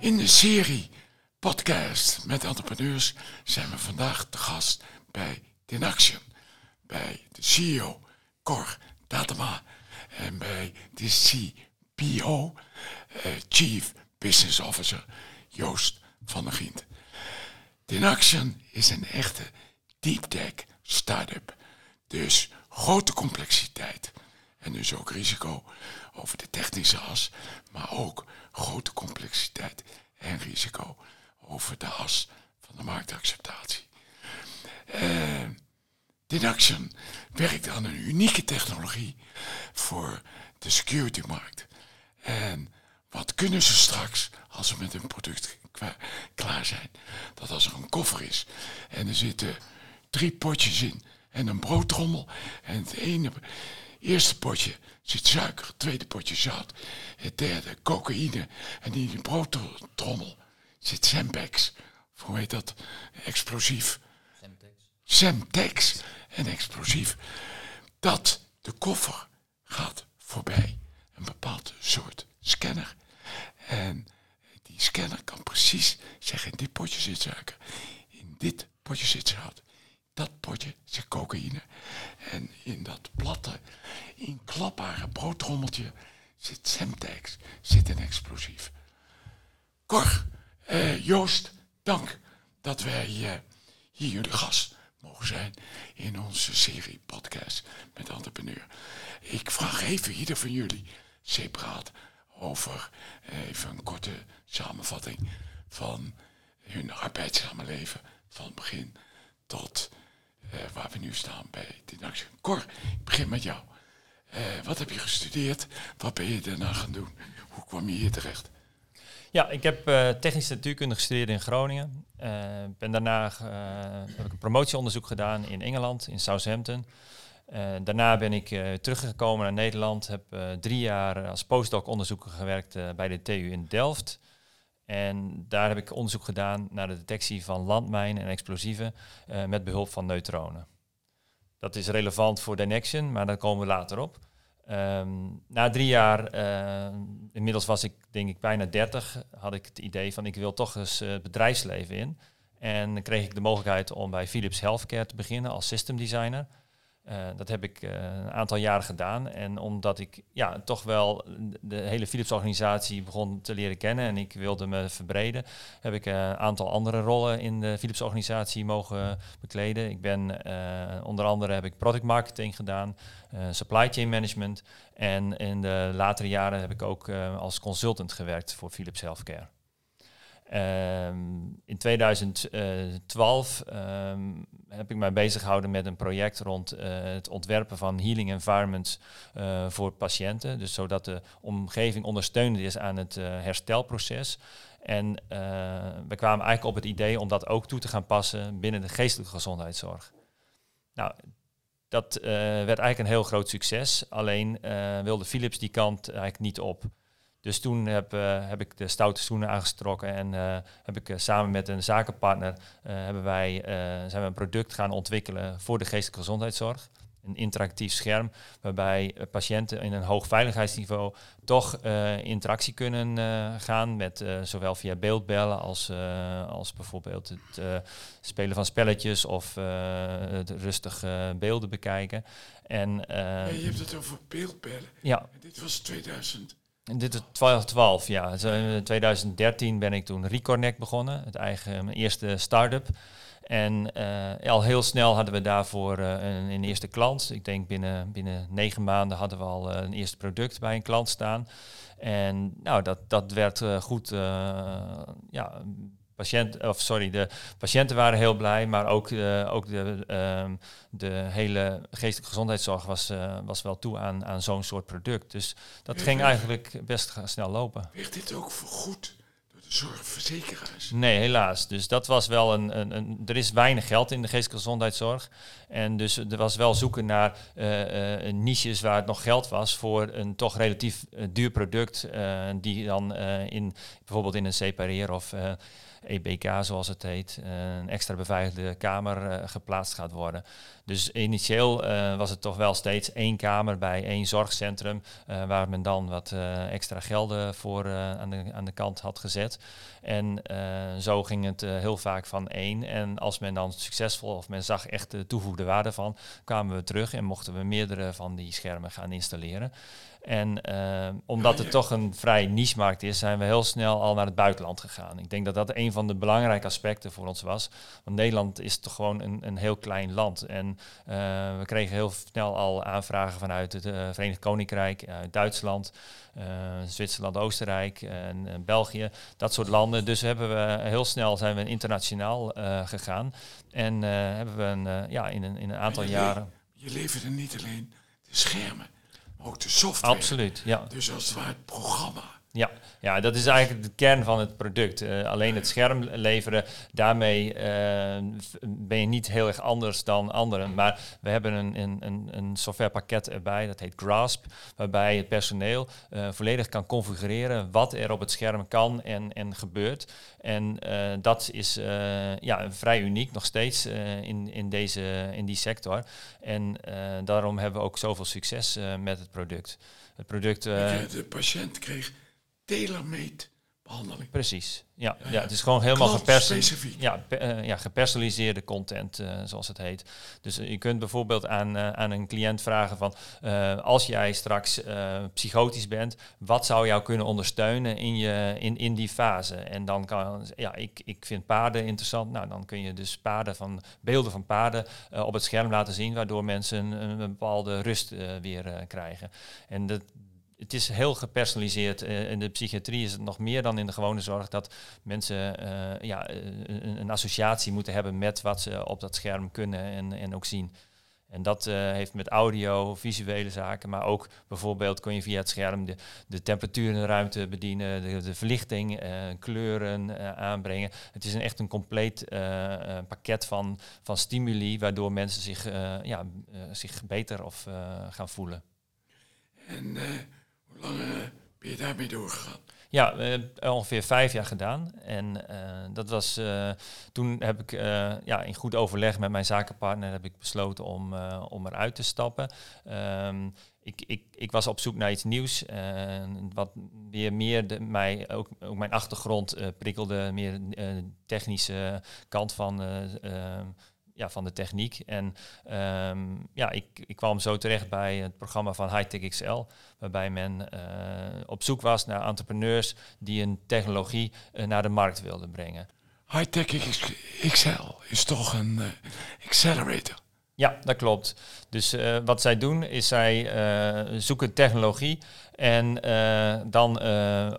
In de serie podcast met entrepreneurs zijn we vandaag te gast bij Dinaction, bij de CEO Cor Datema en bij de CPO, eh, Chief Business Officer Joost van der Gient. Dinaction is een echte deep tech start-up, dus grote complexiteit en dus ook risico over de technische as, maar ook grote complexiteit en risico over de as van de marktacceptatie. Uh, Dinaction werkt aan een unieke technologie voor de security-markt. En wat kunnen ze straks als ze met hun product klaar zijn? Dat als er een koffer is en er zitten drie potjes in en een broodtrommel en het ene eerste potje zit suiker, tweede potje zout, het derde cocaïne en in die broodtrommel zit Sempex. Hoe heet dat? Explosief. Semtex. Semtex en explosief. Dat de koffer gaat voorbij een bepaald soort scanner. En die scanner kan precies zeggen, in dit potje zit suiker, in dit potje zit zout, dat potje zit cocaïne. En in dat platte, inklapbare broodtrommeltje zit Semtex, zit een explosief. Cor, uh, Joost, dank dat wij uh, hier jullie gast mogen zijn in onze serie podcast met entrepreneur. Ik vraag even ieder van jullie separaat over even een korte samenvatting van hun arbeidssamenleven van het begin tot uh, waar we nu staan bij Dinaction. Cor, ik begin met jou. Uh, wat heb je gestudeerd? Wat ben je daarna gaan doen? Hoe kwam je hier terecht? Ja, ik heb uh, technische natuurkunde gestudeerd in Groningen. ben daarna heb ik een promotieonderzoek gedaan in Engeland, in Southampton. daarna ben ik teruggekomen naar Nederland. Heb drie jaar als postdoc onderzoeker gewerkt bij de TU in Delft. En daar heb ik onderzoek gedaan naar de detectie van landmijnen en explosieven uh, met behulp van neutronen. Dat is relevant voor Dynexion, maar daar komen we later op. Um, na drie jaar, uh, inmiddels was ik denk ik bijna 30, had ik het idee van ik wil toch eens het bedrijfsleven in. En dan kreeg ik de mogelijkheid om bij Philips Healthcare te beginnen als system designer. Uh, dat heb ik uh, een aantal jaren gedaan. En omdat ik ja, toch wel de hele Philips-organisatie begon te leren kennen en ik wilde me verbreden, heb ik uh, een aantal andere rollen in de Philips-organisatie mogen bekleden. Ik ben onder andere heb ik product marketing gedaan, supply chain management. En in de latere jaren heb ik ook als consultant gewerkt voor Philips Healthcare. Um, in 2012 um, heb ik mij bezig gehouden met een project rond uh, het ontwerpen van healing environments uh, voor patiënten. Dus zodat de omgeving ondersteunend is aan het uh, herstelproces. En we kwamen eigenlijk op het idee om dat ook toe te gaan passen binnen de geestelijke gezondheidszorg. Nou, dat werd eigenlijk een heel groot succes. Alleen wilde Philips die kant eigenlijk niet op. Dus toen heb, uh, heb ik de stoute schoenen aangestrokken en uh, heb ik uh, samen met een zakenpartner hebben wij, zijn we een product gaan ontwikkelen voor de geestelijke gezondheidszorg. Een interactief scherm waarbij patiënten in een hoog veiligheidsniveau toch interactie kunnen gaan met zowel via beeldbellen als, als bijvoorbeeld het spelen van spelletjes of het rustig beelden bekijken. En, ja, je hebt het over beeldbellen. Ja. dit was 2000. Dit is 2012, ja. In 2013 ben ik toen Reconnect begonnen, het eigen, mijn eerste start-up. En uh, al heel snel hadden we daarvoor uh, een, eerste klant. Ik denk binnen, binnen negen maanden hadden we al een eerste product bij een klant staan. En nou, dat, dat werd goed ja, patiënt, of sorry, de patiënten waren heel blij, maar ook, uh, ook de, uh, de hele geestelijke gezondheidszorg was, uh, was wel toe aan, aan zo'n soort product. Dus dat ging eigenlijk best snel lopen. Werd dit ook vergoed door de zorgverzekeraars? Nee, helaas. Dus dat was wel een, een, een er is weinig geld in de geestelijke gezondheidszorg. En dus er was wel zoeken naar uh, niches waar het nog geld was voor een toch relatief duur product, die dan in bijvoorbeeld in een separeer of EBK zoals het heet, eh, een extra beveiligde kamer eh, geplaatst gaat worden. Dus initieel uh, was het toch wel steeds één kamer bij één zorgcentrum, waar men dan wat extra gelden voor aan, de, aan de kant had gezet. En eh, zo ging het eh, heel vaak van één. En als men dan succesvol of men zag echt de toegevoegde waarde van, kwamen we terug en mochten we meerdere van die schermen gaan installeren. En uh, omdat het toch een vrij niche-markt is, zijn we heel snel al naar het buitenland gegaan. Ik denk dat dat een van de belangrijke aspecten voor ons was. Want Nederland is toch gewoon een, een heel klein land. En uh, we kregen heel snel al aanvragen vanuit het uh, Verenigd Koninkrijk, uit Duitsland, Zwitserland, Oostenrijk en België, dat soort landen. Dus hebben we heel snel zijn we internationaal gegaan. En hebben we een, ja, in, een, in een aantal je jaren. Je leverde niet alleen de schermen ook de software. Absoluut, ja. Dus als het ware het programma. Ja, ja, dat is eigenlijk de kern van het product. Uh, alleen het scherm leveren, daarmee uh, ben je niet heel erg anders dan anderen. Maar we hebben een, een, een softwarepakket erbij, dat heet Grasp, waarbij het personeel uh, volledig kan configureren wat er op het scherm kan en, en gebeurt. En dat is ja, vrij uniek nog steeds in, in, deze, in die sector. En daarom hebben we ook zoveel succes met het product. Het product... de patiënt kreeg tailor-made behandeling. Precies. Ja, ja, het is gewoon helemaal geperson ja, uh, ja, gepersonaliseerde content, uh, zoals het heet. Dus uh, je kunt bijvoorbeeld aan, aan een cliënt vragen van... als jij straks psychotisch bent, wat zou jou kunnen ondersteunen in, je, in, in die fase? En dan kan... Ja, ik, ik vind paarden interessant. Nou, dan kun je dus paarden van, beelden van paarden op het scherm laten zien... waardoor mensen een, een bepaalde rust weer krijgen. En dat, het is heel gepersonaliseerd. Uh, in de psychiatrie is het nog meer dan in de gewone zorg dat mensen uh, ja, een, een, associatie moeten hebben met wat ze op dat scherm kunnen en, en ook zien. En dat heeft met audio, visuele zaken, maar ook bijvoorbeeld kun je via het scherm de, de temperatuur in de ruimte bedienen, de, de verlichting, kleuren aanbrengen. Het is een echt een compleet pakket van, van stimuli waardoor mensen zich, ja, zich beter of gaan voelen. En lang uh, ben je daarmee doorgegaan? Ja, ongeveer vijf jaar gedaan. En uh, dat was toen heb ik ja, in goed overleg met mijn zakenpartner heb ik besloten om, om eruit te stappen. Um, ik, ik, ik was op zoek naar iets nieuws. wat weer meer de, mij, ook, ook mijn achtergrond prikkelde, meer technische kant van ja, van de techniek. En um, ja, ik, ik kwam zo terecht bij het programma van Hightech XL, waarbij men uh, op zoek was naar entrepreneurs die een technologie uh, naar de markt wilden brengen. Hightech XL is toch een uh, accelerator? Ja, dat klopt. Dus wat zij doen is zij zoeken technologie en dan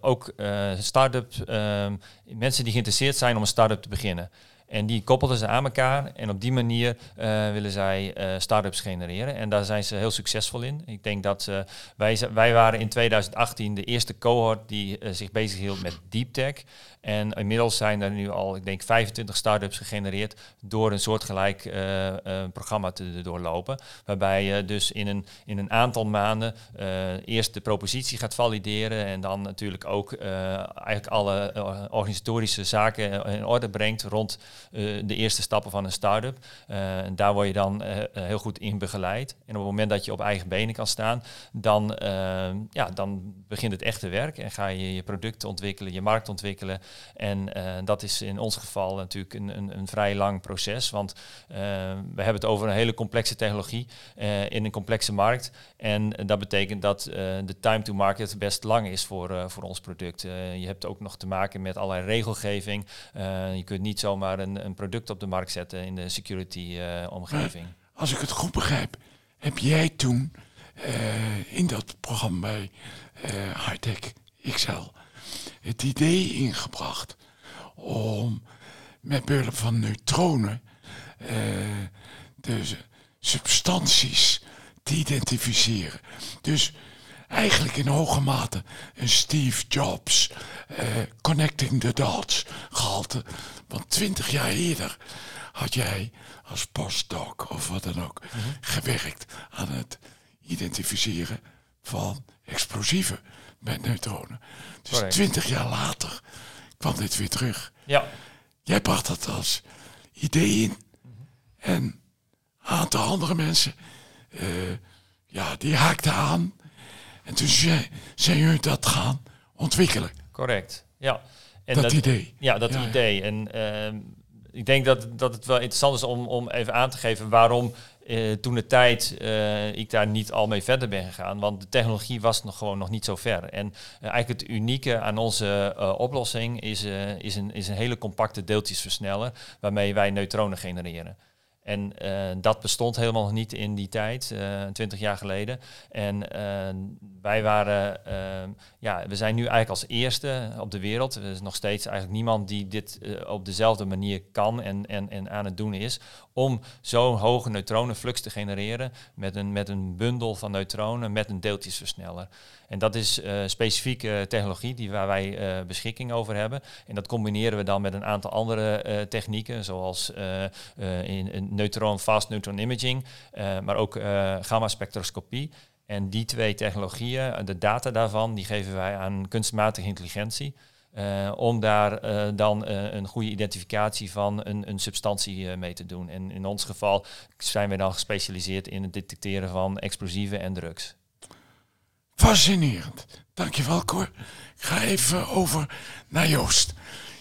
ook start-up ehm, mensen die geïnteresseerd zijn om een start-up te beginnen. En die koppelden ze aan elkaar. En op die manier uh, willen zij uh, start-ups genereren. En daar zijn ze heel succesvol in. Ik denk dat uh, wij, wij waren in 2018 de eerste cohort die zich bezighield met deep tech. En inmiddels zijn er nu al, ik denk, 25 start-ups gegenereerd door een soortgelijk uh, programma te doorlopen. Waarbij je dus in een, in een aantal maanden uh, eerst de propositie gaat valideren en dan natuurlijk ook eigenlijk alle organisatorische zaken in orde brengt rond de eerste stappen van een start-up. en daar word je dan heel goed in begeleid. En op het moment dat je op eigen benen kan staan, dan, ja, dan begint het echte werk en ga je je producten ontwikkelen, je markt ontwikkelen. En uh, dat is in ons geval natuurlijk een, een, een vrij lang proces, want uh, we hebben het over een hele complexe technologie uh, in een complexe markt. En dat betekent dat de time to market best lang is voor, voor ons product. je hebt ook nog te maken met allerlei regelgeving. je kunt niet zomaar een, een product op de markt zetten in de security-omgeving. als ik het goed begrijp, heb jij toen in dat programma bij Hightech XL het idee ingebracht om met behulp van neutronen uh, de substanties te identificeren. Dus eigenlijk in hoge mate een Steve Jobs uh, connecting the dots gehalte. Want twintig jaar eerder had jij als postdoc of wat dan ook mm -hmm. gewerkt aan het identificeren van explosieven met neutronen. Dus twintig jaar later kwam dit weer terug. Ja. Jij bracht dat als idee in. En een aantal andere mensen, uh, ja, die haakten aan. En toen zijn jullie dat gaan ontwikkelen. Correct, ja. En dat, idee. Ja, dat Ja, ja. idee. En ehm, ik denk dat, dat het wel interessant is om, om even aan te geven waarom eh, toen de tijd eh, ik daar niet al mee verder ben gegaan. Want de technologie was nog gewoon nog niet zo ver. En eh, eigenlijk het unieke aan onze oplossing is, is, een, is een hele compacte deeltjesversneller waarmee wij neutronen genereren. En dat bestond helemaal nog niet in die tijd, 20 jaar geleden. En wij waren, ja, we zijn nu eigenlijk als eerste op de wereld. Er is nog steeds eigenlijk niemand die dit op dezelfde manier kan en, en, en aan het doen is. Om zo'n hoge neutronenflux te genereren met een, met een bundel van neutronen met een deeltjesversneller. En dat is eh, specifieke technologie die waar wij eh, beschikking over hebben. En dat combineren we dan met een aantal andere eh, technieken, zoals in, neutron, fast neutron imaging, maar ook gamma-spectroscopie. En die twee technologieën, de data daarvan, die geven wij aan kunstmatige intelligentie. Eh, om daar eh, dan eh, een goede identificatie van een, een substantie mee te doen. En in ons geval zijn wij dan gespecialiseerd in het detecteren van explosieven en drugs. Fascinerend. Dankjewel, Cor. Ik ga even over naar Joost.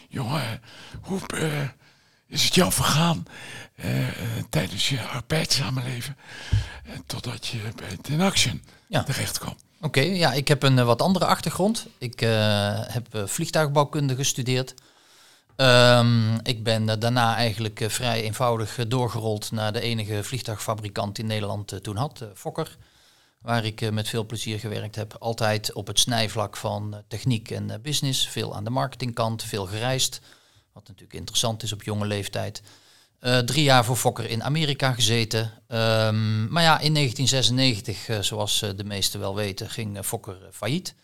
Jongen, hoe is het jou vergaan tijdens je arbeidssamenleven eh, totdat je bij Ten Action Ja. terecht kwam? Oké, ja, ik heb een eh, wat andere achtergrond. Ik eh, heb eh, vliegtuigbouwkunde gestudeerd. Ehm, ik ben daarna eigenlijk vrij eenvoudig doorgerold naar de enige vliegtuigfabrikant in Nederland toen had, Fokker. Waar ik met veel plezier gewerkt heb. Altijd op het snijvlak van techniek en business. Veel aan de marketingkant, veel gereisd. Wat natuurlijk interessant is op jonge leeftijd. Eh, drie jaar voor Fokker in Amerika gezeten. Ehm, maar ja, in 1996, eh, zoals eh, de meesten wel weten, ging Fokker failliet.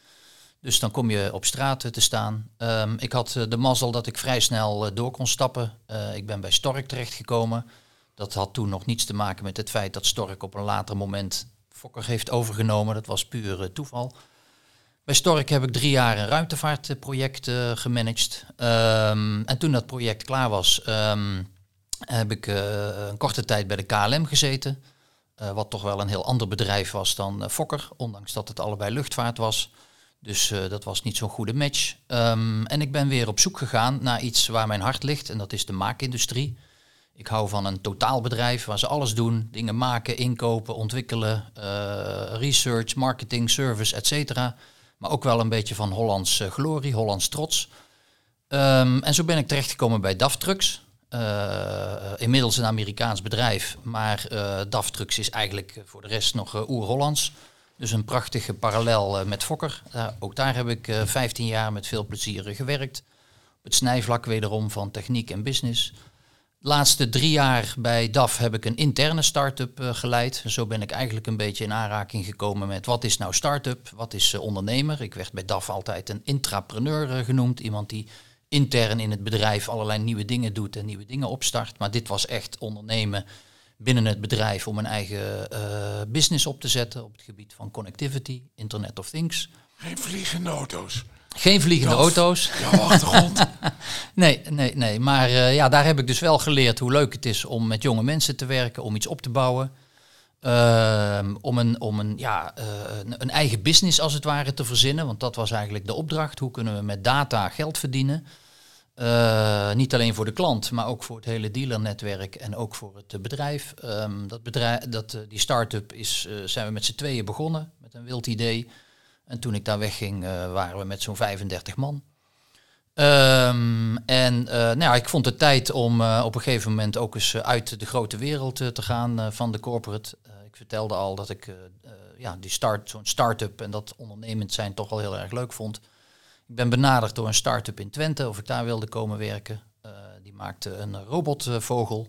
Dus dan kom je op straat te staan. Ehm, ik had de mazzel dat ik vrij snel door kon stappen. Ik ben bij Stork terechtgekomen. Dat had toen nog niets te maken met het feit dat Stork op een later moment Fokker heeft overgenomen. Dat was puur toeval. Bij Stork heb ik drie jaar een ruimtevaartproject gemanaged. Ehm, en toen dat project klaar was, heb ik eh, een korte tijd bij de KLM gezeten. Eh, wat toch wel een heel ander bedrijf was dan eh, Fokker, ondanks dat het allebei luchtvaart was. Dus dat was niet zo'n goede match. Ehm, en ik ben weer op zoek gegaan naar iets waar mijn hart ligt, en dat is de maakindustrie. Ik hou van een totaalbedrijf waar ze alles doen. Dingen maken, inkopen, ontwikkelen, research, marketing, service, et cetera. Maar ook wel een beetje van Hollands glorie, Hollands trots. Ehm, en zo ben ik terechtgekomen bij DAF Trucks. Eh, inmiddels een Amerikaans bedrijf, maar eh DAF Trucks is eigenlijk voor de rest nog eh, oer-Hollands. Dus een prachtige parallel eh, met Fokker. Eh, ook daar heb ik eh 15 jaar met veel plezier eh, gewerkt. Op het snijvlak wederom van techniek en business. De laatste drie jaar bij DAF heb ik een interne start-up eh, geleid. Zo ben ik eigenlijk een beetje in aanraking gekomen met wat is nou start-up, wat is eh, ondernemer. Ik werd bij DAF altijd een intrapreneur eh, genoemd. Iemand die intern in het bedrijf allerlei nieuwe dingen doet en nieuwe dingen opstart. Maar dit was echt ondernemen binnen het bedrijf om een eigen eh, business op te zetten op het gebied van connectivity, Internet of Things. Geen vliegende auto's. Geen vliegende auto's. Jouw achtergrond. Nee, nee, nee. Maar eh, ja, daar heb ik dus wel geleerd hoe leuk het is om met jonge mensen te werken, om iets op te bouwen. Ehm, om een, om een, ja, eh, een, eigen business als het ware te verzinnen. Want dat was eigenlijk de opdracht. Hoe kunnen we met data geld verdienen? Eh, niet alleen voor de klant, maar ook voor het hele dealernetwerk en ook voor het bedrijf. Ehm, dat bedrijf dat, eh, die start-up is, zijn we met z'n tweeën begonnen met een wild idee. En toen ik daar wegging, waren we met zo'n 35 man. Ehm, en eh, nou ja, ik vond het tijd om eh, op een gegeven moment ook eens eh, uit de grote wereld te gaan van de corporate. Ik vertelde al dat ik ja, die start, zo'n start-up en dat ondernemend zijn toch wel heel erg leuk vond. Ik ben benaderd door een start-up in Twente of ik daar wilde komen werken. Die maakte een robotvogel.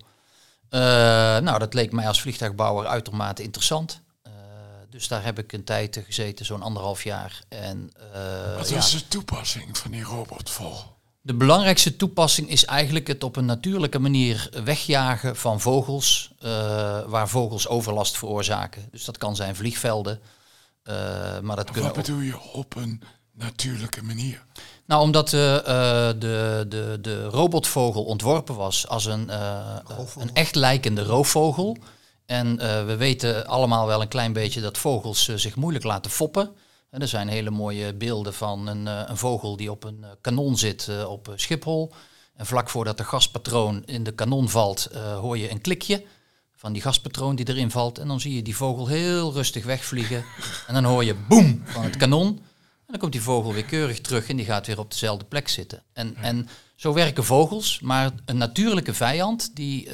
Nou, dat leek mij als vliegtuigbouwer uitermate interessant. Dus daar heb ik een tijd gezeten, zo'n anderhalf jaar. En, eh, Wat ja. was de toepassing van die robotvogel? De belangrijkste toepassing is eigenlijk het op een natuurlijke manier wegjagen van vogels, eh, waar vogels overlast veroorzaken. Dus dat kan zijn vliegvelden, eh, maar dat kunnen Wat bedoel je op een natuurlijke manier? Nou, omdat eh, de, de, de robotvogel ontworpen was als een, eh, een echt lijkende roofvogel. En eh, we weten allemaal wel een klein beetje dat vogels eh, zich moeilijk laten foppen. En er zijn hele mooie beelden van een, eh, een vogel die op een kanon zit op Schiphol. En vlak voordat de gaspatroon in de kanon valt, hoor je een klikje van die gaspatroon die erin valt. En dan zie je die vogel heel rustig wegvliegen. En dan hoor je boem van het kanon. En dan komt die vogel weer keurig terug en die gaat weer op dezelfde plek zitten. En, en zo werken vogels, maar een natuurlijke vijand, die,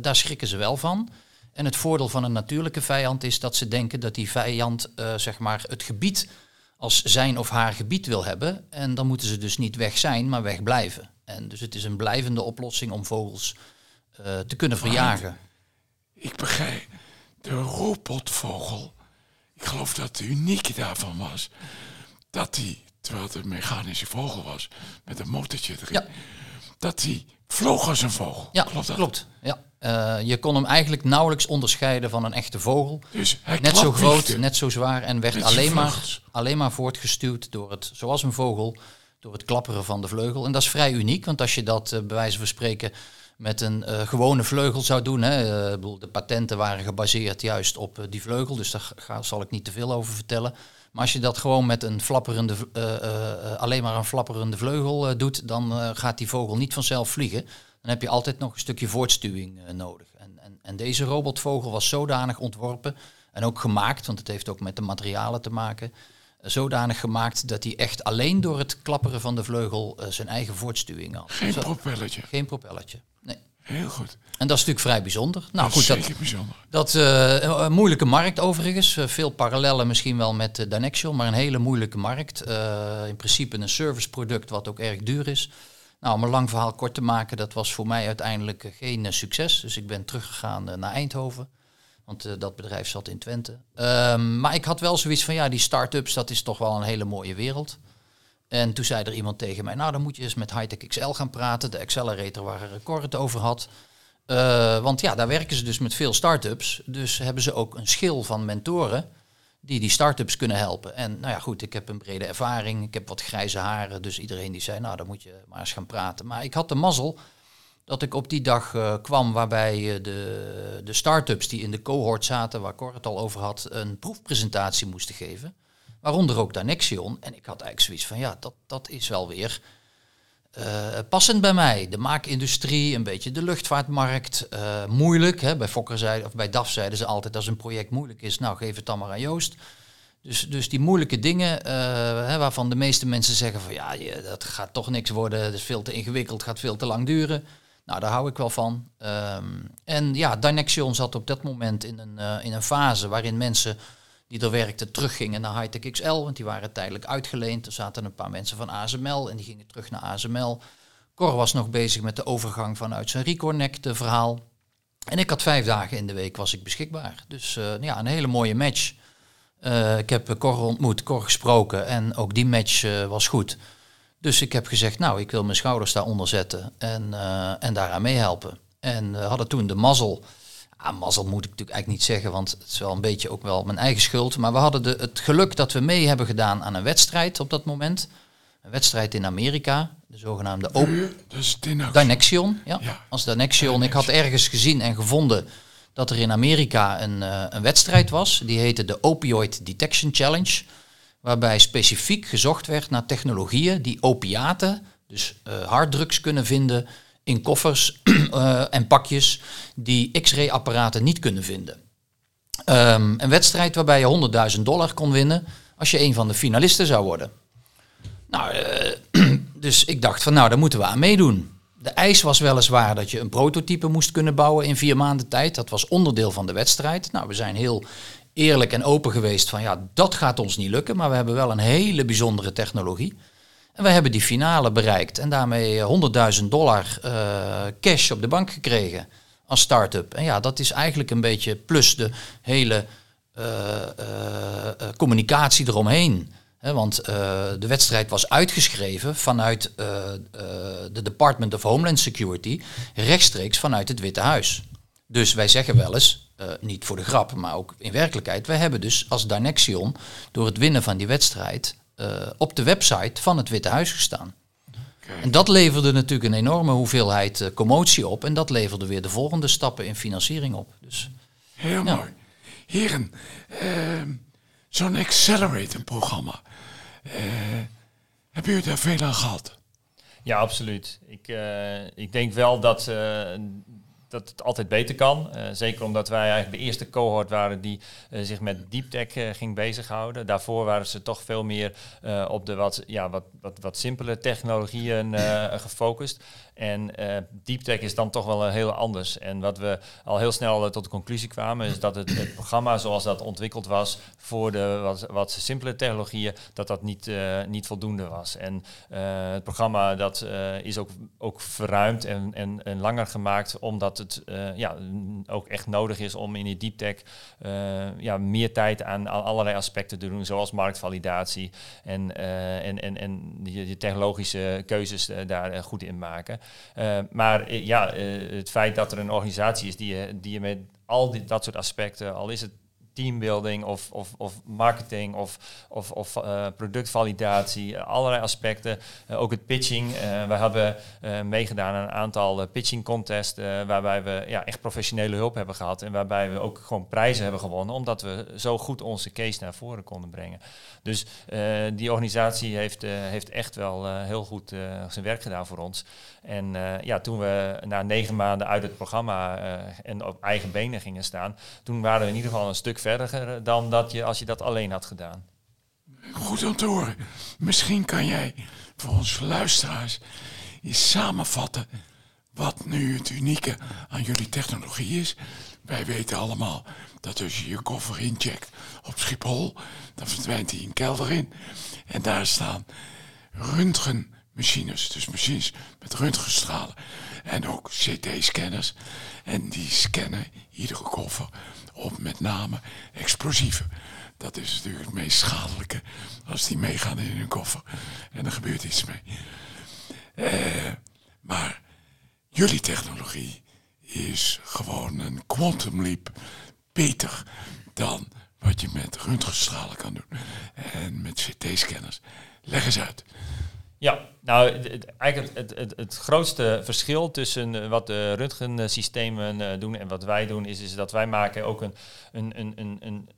daar schrikken ze wel van. En het voordeel van een natuurlijke vijand is dat ze denken dat die vijand eh, zeg maar het gebied als zijn of haar gebied wil hebben. En dan moeten ze dus niet weg zijn, maar weg blijven. En dus het is een blijvende oplossing om vogels eh, te kunnen verjagen. Ik begrijp, de robotvogel, ik geloof dat de unieke daarvan was, dat die, terwijl het een mechanische vogel was, met een motortje erin, Ja. dat die vloog als een vogel. Ja, klopt dat? klopt. Ja. Eh, je kon hem eigenlijk nauwelijks onderscheiden van een echte vogel. Dus Net zo groot, net zo zwaar en werd alleen maar, alleen maar voortgestuwd door het, zoals een vogel, door het klapperen van de vleugel. En dat is vrij uniek, want als je dat eh, bij wijze van spreken met een eh, gewone vleugel zou doen, hè, bedoel, de patenten waren gebaseerd juist op die vleugel, dus daar ga, zal ik niet te veel over vertellen. Maar als je dat gewoon met een flapperende, alleen maar een flapperende vleugel doet, dan gaat die vogel niet vanzelf vliegen. Dan heb je altijd nog een stukje voortstuwing eh, nodig. En, en, en deze robotvogel was zodanig ontworpen en ook gemaakt, want het heeft ook met de materialen te maken, eh, zodanig gemaakt dat hij echt alleen door het klapperen van de vleugel eh, zijn eigen voortstuwing had. Geen Zo- propelletje. geen propelletje. Nee. Heel goed. En dat is natuurlijk vrij bijzonder. Nou dat is goed, dat, bijzonder. dat eh, een moeilijke markt overigens. Veel parallellen misschien wel met uh, maar een hele moeilijke markt. In principe een serviceproduct wat ook erg duur is. Nou, om een lang verhaal kort te maken, dat was voor mij uiteindelijk eh, geen eh, succes. Dus ik ben teruggegaan eh, naar Eindhoven. Want dat bedrijf zat in Twente. Ehm, maar ik had wel zoiets van, ja, die start-ups, dat is toch wel een hele mooie wereld. En toen zei er iemand tegen mij, nou dan moet je eens met Hightech XL gaan praten. De accelerator waar Cor het over had. Want ja, daar werken ze dus met veel start-ups. Dus hebben ze ook een schil van mentoren die die start-ups kunnen helpen. En nou ja, goed, ik heb een brede ervaring. Ik heb wat grijze haren. Dus iedereen die zei, nou dan moet je maar eens gaan praten. Maar ik had de mazzel dat ik op die dag uh, kwam waarbij uh, de, de start-ups die in de cohort zaten, waar Cor het al over had, een proefpresentatie moesten geven. Waaronder ook Danexion. En ik had eigenlijk zoiets van, ja, dat, dat is wel weer uh, passend bij mij. De maakindustrie, een beetje de luchtvaartmarkt. Uh, moeilijk. Hè? Bij Fokker zeiden, of bij DAF zeiden ze altijd als een project moeilijk is, nou geef het dan maar aan Joost. Dus, dus die moeilijke dingen, hè, waarvan de meeste mensen zeggen van ja, dat gaat toch niks worden, het is veel te ingewikkeld, gaat veel te lang duren. Nou, daar hou ik wel van. Um, en ja, Dynexion zat op dat moment in een, in een fase waarin mensen die er werkten teruggingen naar Hightech XL, want die waren tijdelijk uitgeleend. Er zaten een paar mensen van ASML en die gingen terug naar ASML. Cor was nog bezig met de overgang vanuit zijn Reconnect verhaal. En ik had vijf dagen in de week was ik beschikbaar. Dus uh, ja, een hele mooie match. Uh, ik heb Cor ontmoet, Cor gesproken en ook die match was goed. Dus ik heb gezegd, nou, ik wil mijn schouders daaronder zetten en, en daaraan meehelpen. En hadden toen de mazzel. Ah, mazzel moet ik natuurlijk eigenlijk niet zeggen, want het is wel een beetje ook wel mijn eigen schuld. Maar we hadden de, het geluk dat we mee hebben gedaan aan een wedstrijd op dat moment. Een wedstrijd in Amerika, de zogenaamde Open. Dus Dynexion. Ja. ja. Als Dynexion. Ik had ergens gezien en gevonden dat er in Amerika een, uh, een wedstrijd was. Die heette de Opioid Detection Challenge. Waarbij specifiek gezocht werd naar technologieën die opiaten, dus uh, harddrugs, kunnen vinden in koffers uh, en pakjes die x-ray apparaten niet kunnen vinden. Um, een wedstrijd waarbij je 100.000 dollar kon winnen als je een van de finalisten zou worden. Nou, uh, dus ik dacht van nou, daar moeten we aan meedoen. De eis was weliswaar dat je een prototype moest kunnen bouwen in vier maanden tijd. Dat was onderdeel van de wedstrijd. Nou, we zijn heel eerlijk en open geweest van ja, dat gaat ons niet lukken, maar we hebben wel een hele bijzondere technologie. En we hebben die finale bereikt en daarmee 100.000 dollar uh, cash op de bank gekregen als start-up. En ja, dat is eigenlijk een beetje plus de hele uh, communicatie eromheen. He, want de wedstrijd was uitgeschreven vanuit de Department of Homeland Security, rechtstreeks vanuit het Witte Huis. Dus wij zeggen wel eens, niet voor de grap, maar ook in werkelijkheid, wij hebben dus als Dynexion door het winnen van die wedstrijd op de website van het Witte Huis gestaan. En dat leverde natuurlijk een enorme hoeveelheid uh, commotie op en dat leverde weer de volgende stappen in financiering op. Dus, Heel ja. mooi. Heren, ehm, zo'n Accelerator-programma. Uh, hebben jullie daar veel aan gehad? Ja, absoluut. Ik, uh, ik denk wel dat, uh, dat het altijd beter kan. Uh, zeker omdat wij eigenlijk de eerste cohort waren die uh, zich met deep tech uh, ging bezighouden. Daarvoor waren ze toch veel meer op de wat, ja, wat, wat, wat simpele technologieën gefocust. En uh, deep tech is dan toch wel heel anders. En wat we al heel snel tot de conclusie kwamen, is dat het, het, programma zoals dat ontwikkeld was voor de wat, wat simpele technologieën, dat dat niet, niet voldoende was. En het programma dat is ook, ook verruimd en, en, en langer gemaakt, omdat het ja, ook echt nodig is om in die deep tech ja, meer tijd aan, allerlei aspecten te doen, zoals marktvalidatie en, en, en, en die technologische keuzes daar goed in maken. Uh, maar ja, uh, het feit dat er een organisatie is die je, die je met al die, dat soort aspecten, al is het teambuilding of, of, of marketing of, of, of uh, productvalidatie, allerlei aspecten. Uh, ook het pitching. Uh, we hebben meegedaan aan een aantal pitching contests waarbij we ja, echt professionele hulp hebben gehad en waarbij we ook gewoon prijzen hebben gewonnen omdat we zo goed onze case naar voren konden brengen. Dus die organisatie heeft, heeft echt wel heel goed zijn werk gedaan voor ons. En ja, toen we na negen maanden uit het programma en op eigen benen gingen staan, toen waren we in ieder geval een stuk verder dan dat je als je dat alleen had gedaan. Goed horen. Misschien kan jij voor onze luisteraars eens samenvatten wat nu het unieke aan jullie technologie is. Wij weten allemaal dat als je je koffer incheckt op Schiphol, dan verdwijnt hij een kelder in. En daar staan röntgenmachines, dus machines met röntgenstralen en ook CT-scanners. En die scannen iedere koffer op met name explosieven. Dat is natuurlijk het meest schadelijke als die meegaan in hun koffer en er gebeurt iets mee. Uh, maar jullie technologie is gewoon een quantum leap beter dan wat je met röntgenstralen kan doen en met CT-scanners. Leg eens uit. Ja, nou, eigenlijk het, het, het, grootste verschil tussen eh, wat de röntgensystemen uh, doen en wat wij doen, is, is dat wij maken ook een, een, een, een, een,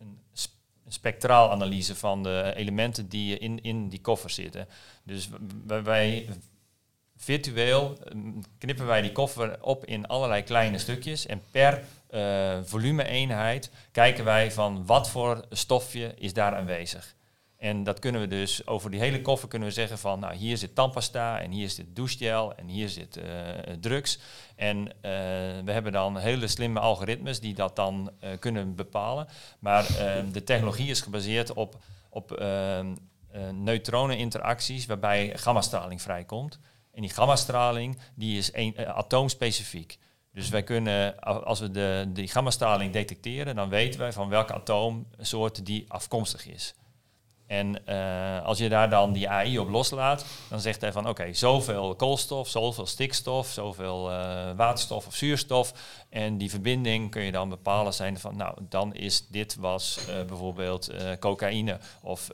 van de elementen die in, in die koffer zitten. Dus wij virtueel mm, knippen wij die koffer op in allerlei kleine stukjes en per uh, volume-eenheid kijken wij van wat voor stofje is daar aanwezig. En dat kunnen we dus over die hele koffer kunnen we zeggen van, nou hier zit tandpasta en hier zit douchegel en hier zit uh, drugs. En uh, we hebben dan hele slimme algoritmes die dat dan uh, kunnen bepalen. Maar de technologie is gebaseerd op, op neutroneninteracties waarbij gammastraling vrijkomt. En die gammastraling die is atoomspecifiek. Dus wij kunnen, als we de, die gammastraling detecteren, dan weten wij van welke atoomsoort die afkomstig is. En uh, als je daar dan die AI op loslaat, dan zegt hij van oké, zoveel koolstof, zoveel stikstof, zoveel uh, waterstof of zuurstof. En die verbinding kun je dan bepalen zijn van nou, dan is dit was uh, bijvoorbeeld cocaïne of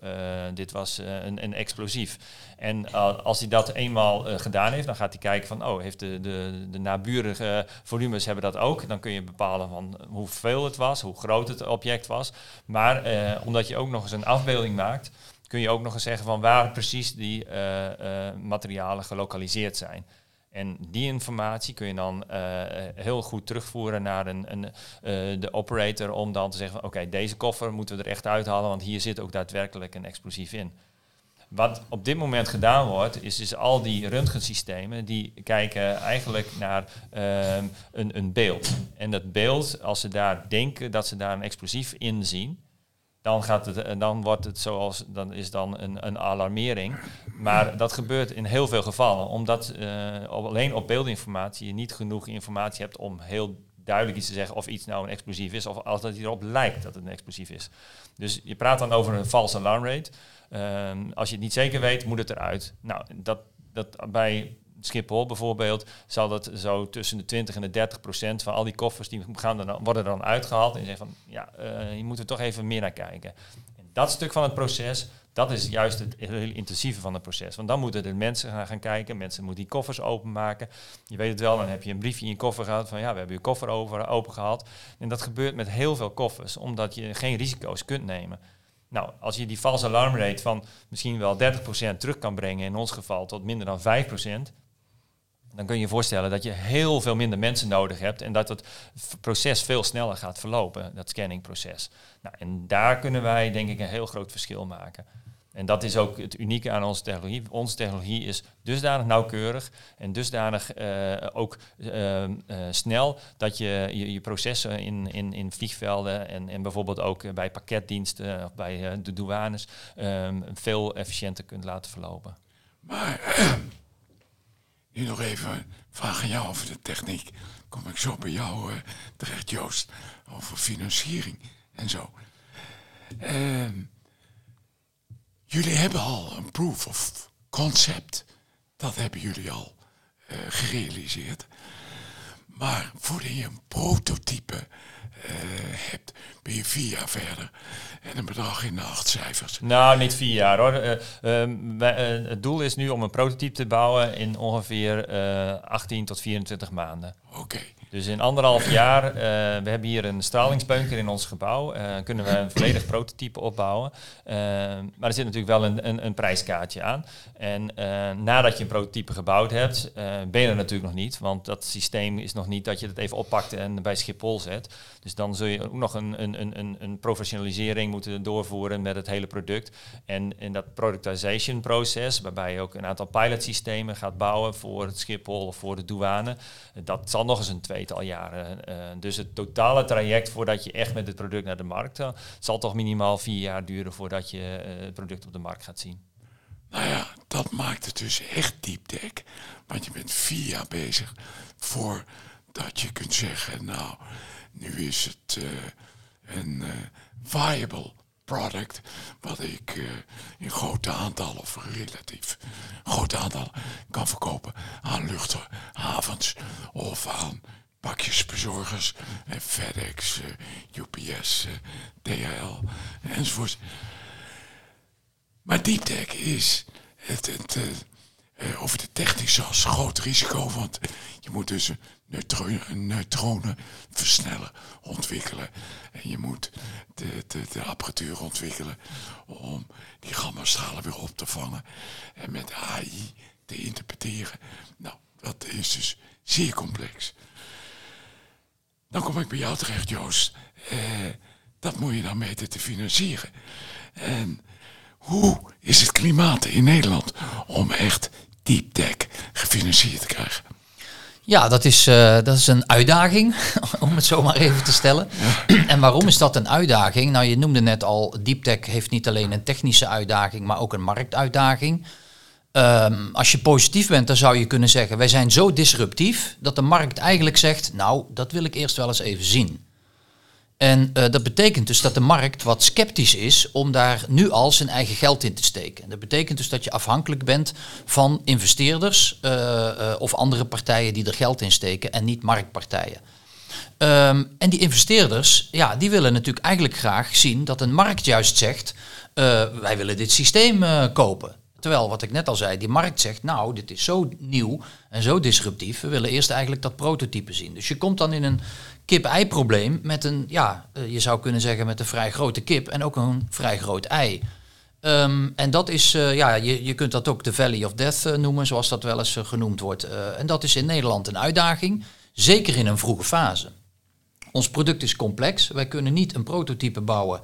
dit was een, een, explosief. En als hij dat eenmaal gedaan heeft, dan gaat hij kijken van oh, heeft de, de, de naburige volumes hebben dat ook. Dan kun je bepalen van hoeveel het was, hoe groot het object was. Maar omdat je ook nog eens een afbeelding maakt kun je ook nog eens zeggen van waar precies die materialen gelokaliseerd zijn. En die informatie kun je dan heel goed terugvoeren naar een, een de operator om dan te zeggen van oké, deze koffer moeten we er echt uithalen, want hier zit ook daadwerkelijk een explosief in. Wat op dit moment gedaan wordt, is dus al die röntgensystemen die kijken eigenlijk naar ehm, een, een beeld. En dat beeld, als ze daar denken dat ze daar een explosief in zien, dan, gaat het, dan wordt het zoals, dan is dan een, een alarmering. Maar dat gebeurt in heel veel gevallen, omdat uh, alleen op beeldinformatie je niet genoeg informatie hebt om heel duidelijk iets te zeggen of iets nou een explosief is, of als het erop lijkt dat het een explosief is. Dus je praat dan over een false alarm rate. Uh, als je het niet zeker weet, moet het eruit. Nou, dat, dat bij Schiphol bijvoorbeeld, zal dat zo tussen de 20 en de 30 procent van al die koffers die gaan dan, worden dan uitgehaald. En je zegt van ja, uh, je moet er toch even meer naar kijken. Dat stuk van het proces, dat is juist het heel intensieve van het proces. Want dan moeten de mensen gaan, gaan kijken, mensen moeten die koffers openmaken. Je weet het wel, dan heb je een briefje in je koffer gehad van ja, we hebben je koffer over, open gehad. En dat gebeurt met heel veel koffers, omdat je geen risico's kunt nemen. Nou, als je die false alarm rate van misschien wel 30% terug kan brengen, in ons geval tot minder dan 5%, dan kun je je voorstellen dat je heel veel minder mensen nodig hebt en dat het proces veel sneller gaat verlopen, dat scanningproces. Nou, en daar kunnen wij denk ik een heel groot verschil maken. En dat is ook het unieke aan onze technologie. Onze technologie is dusdanig nauwkeurig en dusdanig eh, ook eh, eh, snel dat je je, processen in, in, in vliegvelden en, en bijvoorbeeld ook bij pakketdiensten of bij de douanes ehm, veel efficiënter kunt laten verlopen. Maar nu nog even vraag aan jou over de techniek. Kom ik zo bij jou eh, terecht, Joost, over financiering en zo. Ehm, jullie hebben al een proof of concept. Dat hebben jullie al eh, gerealiseerd. Maar voordat je een prototype eh, hebt, ben je vier jaar verder. En een bedrag in de acht cijfers. Nou, niet vier jaar hoor. Eh, ehm, wij- eh, het doel is nu om een prototype te bouwen in ongeveer eh 18 tot 24 maanden. Oké. Dus in anderhalf jaar, eh, we hebben hier een stralingsbunker in ons gebouw, eh, kunnen we een volledig prototype opbouwen. Eh, maar er zit natuurlijk wel een, een, een prijskaartje aan. En nadat je een prototype gebouwd hebt, ben je er natuurlijk nog niet. Want dat systeem is nog niet dat je het even oppakt en bij Schiphol zet. Dus dan zul je ook nog een, een, een, een, professionalisering moeten doorvoeren met het hele product. En in dat productization proces, waarbij je ook een aantal pilotsystemen gaat bouwen voor het Schiphol of voor de douane, dat zal nog eens een tweetal jaren. eh, dus het totale traject voordat je echt met het product naar de markt zal, zal toch minimaal vier jaar duren voordat je eh, het product op de markt gaat zien. Nou ja, dat maakt het dus echt deep. Want je bent vier jaar bezig voordat je kunt zeggen, nou, nu is het eh, een eh, viable product wat ik eh, in grote aantallen of relatief grote aantallen kan verkopen aan luchthavens of aan pakjesbezorgers, eh, FedEx, eh, UPS, eh, DHL enzovoort. Maar deep tech is het, eh, eh, over de technische als groot risico, want je moet dus een, neutro een neutronenversneller ontwikkelen. En je moet de, de, de apparatuur ontwikkelen om die gammastralen weer op te vangen en met AI te interpreteren. Nou, dat is dus zeer complex. Dan kom ik bij jou terecht, Joost. Eh, dat moet je dan meten te financieren. En hoe is het klimaat in Nederland om echt deep tech gefinancierd te krijgen? Ja, dat is, eh, dat is een uitdaging, om het zo maar even te stellen. En waarom is dat een uitdaging? Nou, je noemde net al, Deep Tech heeft niet alleen een technische uitdaging, maar ook een marktuitdaging. Ehm, als je positief bent, dan zou je kunnen zeggen, wij zijn zo disruptief dat de markt eigenlijk zegt, nou, dat wil ik eerst wel eens even zien. En eh, dat betekent dus dat de markt wat sceptisch is om daar nu al zijn eigen geld in te steken. Dat betekent dus dat je afhankelijk bent van investeerders eh, eh, of andere partijen die er geld in steken en niet marktpartijen. Ehm, en die investeerders, ja, die willen natuurlijk eigenlijk graag zien dat een markt juist zegt, wij willen dit systeem kopen. Terwijl, wat ik net al zei, die markt zegt, nou, dit is zo nieuw en zo disruptief, we willen eerst eigenlijk dat prototype zien. Dus je komt dan in een kip-ei-probleem met een, ja, eh, je zou kunnen zeggen met een vrij grote kip en ook een vrij groot ei. Ehm, en dat is, eh, ja, je, je kunt dat ook de Valley of Death eh, noemen, zoals dat wel eens genoemd wordt. En dat is in Nederland een uitdaging, zeker in een vroege fase. Ons product is complex. Wij kunnen niet een prototype bouwen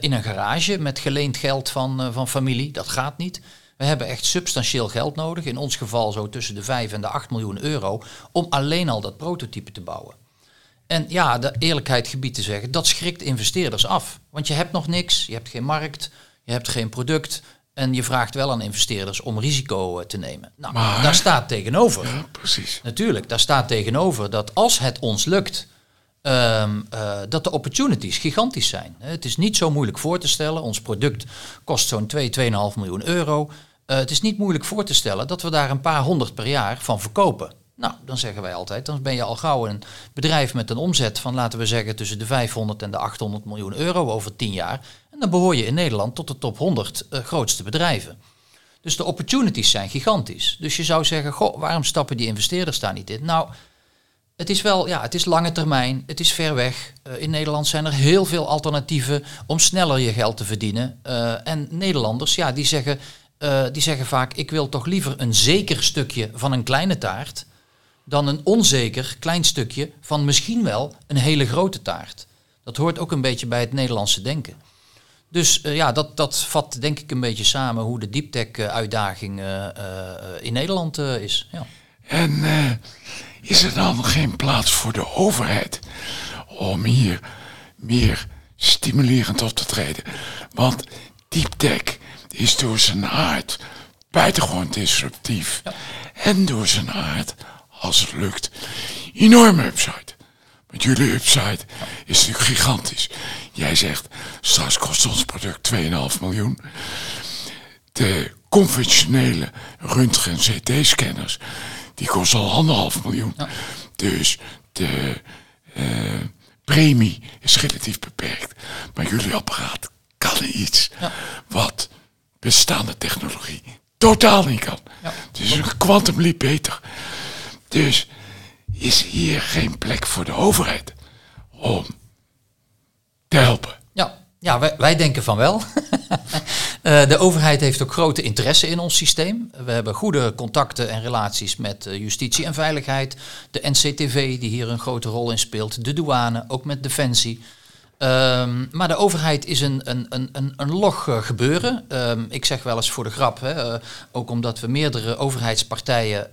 in een garage met geleend geld van, van familie. Dat gaat niet. We hebben echt substantieel geld nodig. In ons geval zo tussen de 5 en de 8 miljoen euro. Om alleen al dat prototype te bouwen. En ja, de eerlijkheid gebied te zeggen, dat schrikt investeerders af. Want je hebt nog niks, je hebt geen markt, je hebt geen product. En je vraagt wel aan investeerders om risico eh, te nemen. Nou, Maar- daar staat tegenover. Ja, precies. Natuurlijk, daar staat tegenover dat als het ons lukt, ehm, eh, dat de opportunities gigantisch zijn. Het is niet zo moeilijk voor te stellen. Ons product kost zo'n 2, 2,5 miljoen euro. Eh, het is niet moeilijk voor te stellen dat we daar een paar honderd per jaar van verkopen. Nou, dan zeggen wij altijd, dan ben je al gauw een bedrijf met een omzet van, laten we zeggen, tussen de 500 en de 800 miljoen euro over 10 jaar. En dan behoor je in Nederland tot de top 100 eh, grootste bedrijven. Dus de opportunities zijn gigantisch. Dus je zou zeggen, goh, waarom stappen die investeerders daar niet in? Nou, het is wel, ja, het is lange termijn, het is ver weg. Eh, in Nederland zijn er heel veel alternatieven om sneller je geld te verdienen. En Nederlanders, ja, die zeggen, eh, die zeggen vaak, ik wil toch liever een zeker stukje van een kleine taart dan een onzeker klein stukje van misschien wel een hele grote taart. Dat hoort ook een beetje bij het Nederlandse denken. Dus ja, dat, dat vat denk ik een beetje samen hoe de deeptech-uitdaging in Nederland is. Ja. En is er dan geen plaats voor de overheid om hier meer stimulerend op te treden? Want deep tech is door zijn aard buitengewoon disruptief. En door zijn aard, als het lukt, enorme upside. Want jullie upside is natuurlijk gigantisch. Jij zegt, straks kost ons product 2,5 miljoen. De conventionele röntgen CT-scanners die kost al anderhalf miljoen. Dus de uh, premie is relatief beperkt. Maar jullie apparaat kan iets wat bestaande technologie totaal niet kan. Ja. Dus een quantum leap beter. Dus is hier geen plek voor de overheid om te helpen. Ja, ja wij, wij denken van wel. Eh, de overheid heeft ook grote interesse in ons systeem. We hebben goede contacten en relaties met uh, justitie en veiligheid. De NCTV, die hier een grote rol in speelt. De douane, ook met defensie. Um, maar de overheid is een, een, een, een log uh, gebeuren. Um, ik zeg wel eens voor de grap, hè, ook omdat we meerdere overheidspartijen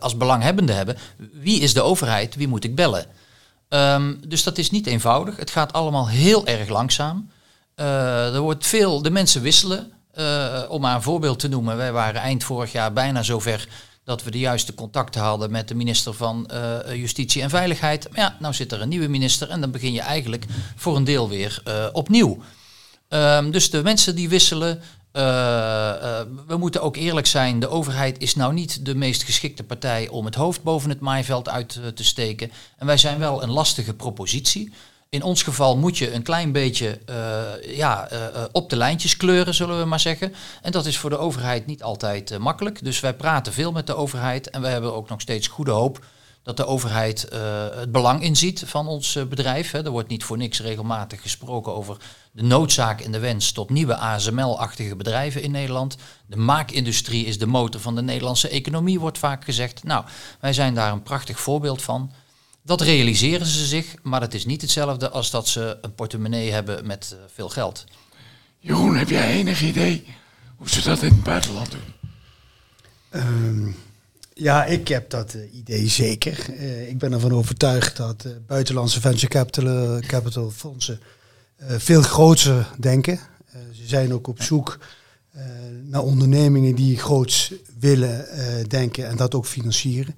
als belanghebbende hebben. Wie is de overheid? Wie moet ik bellen? Um, dus dat is niet eenvoudig. Het gaat allemaal heel erg langzaam. Er wordt veel, de mensen wisselen. Om maar een voorbeeld te noemen, wij waren eind vorig jaar bijna zover dat we de juiste contacten hadden met de minister van uh, Justitie en Veiligheid. Maar ja, nou zit er een nieuwe minister en dan begin je eigenlijk voor een deel weer opnieuw. Um, dus de mensen die wisselen. we moeten ook eerlijk zijn, de overheid is nou niet de meest geschikte partij om het hoofd boven het maaiveld uit te steken. En wij zijn wel een lastige propositie. In ons geval moet je een klein beetje uh, ja, uh, op de lijntjes kleuren, zullen we maar zeggen. En dat is voor de overheid niet altijd makkelijk. Dus wij praten veel met de overheid en we hebben ook nog steeds goede hoop dat de overheid het belang inziet van ons bedrijf. Hè. Er wordt niet voor niks regelmatig gesproken over de noodzaak en de wens tot nieuwe ASML-achtige bedrijven in Nederland. De maakindustrie is de motor van de Nederlandse economie, wordt vaak gezegd. Nou, wij zijn daar een prachtig voorbeeld van. Dat realiseren ze zich, maar het is niet hetzelfde als dat ze een portemonnee hebben met uh, veel geld. Jeroen, heb jij enig idee hoe ze dat in het buitenland doen? Um, ja, ik heb dat uh, idee zeker. Uh, ik ben ervan overtuigd dat buitenlandse venture capital, capital fondsen veel groter denken. ze zijn ook op zoek naar ondernemingen die groots willen denken en dat ook financieren.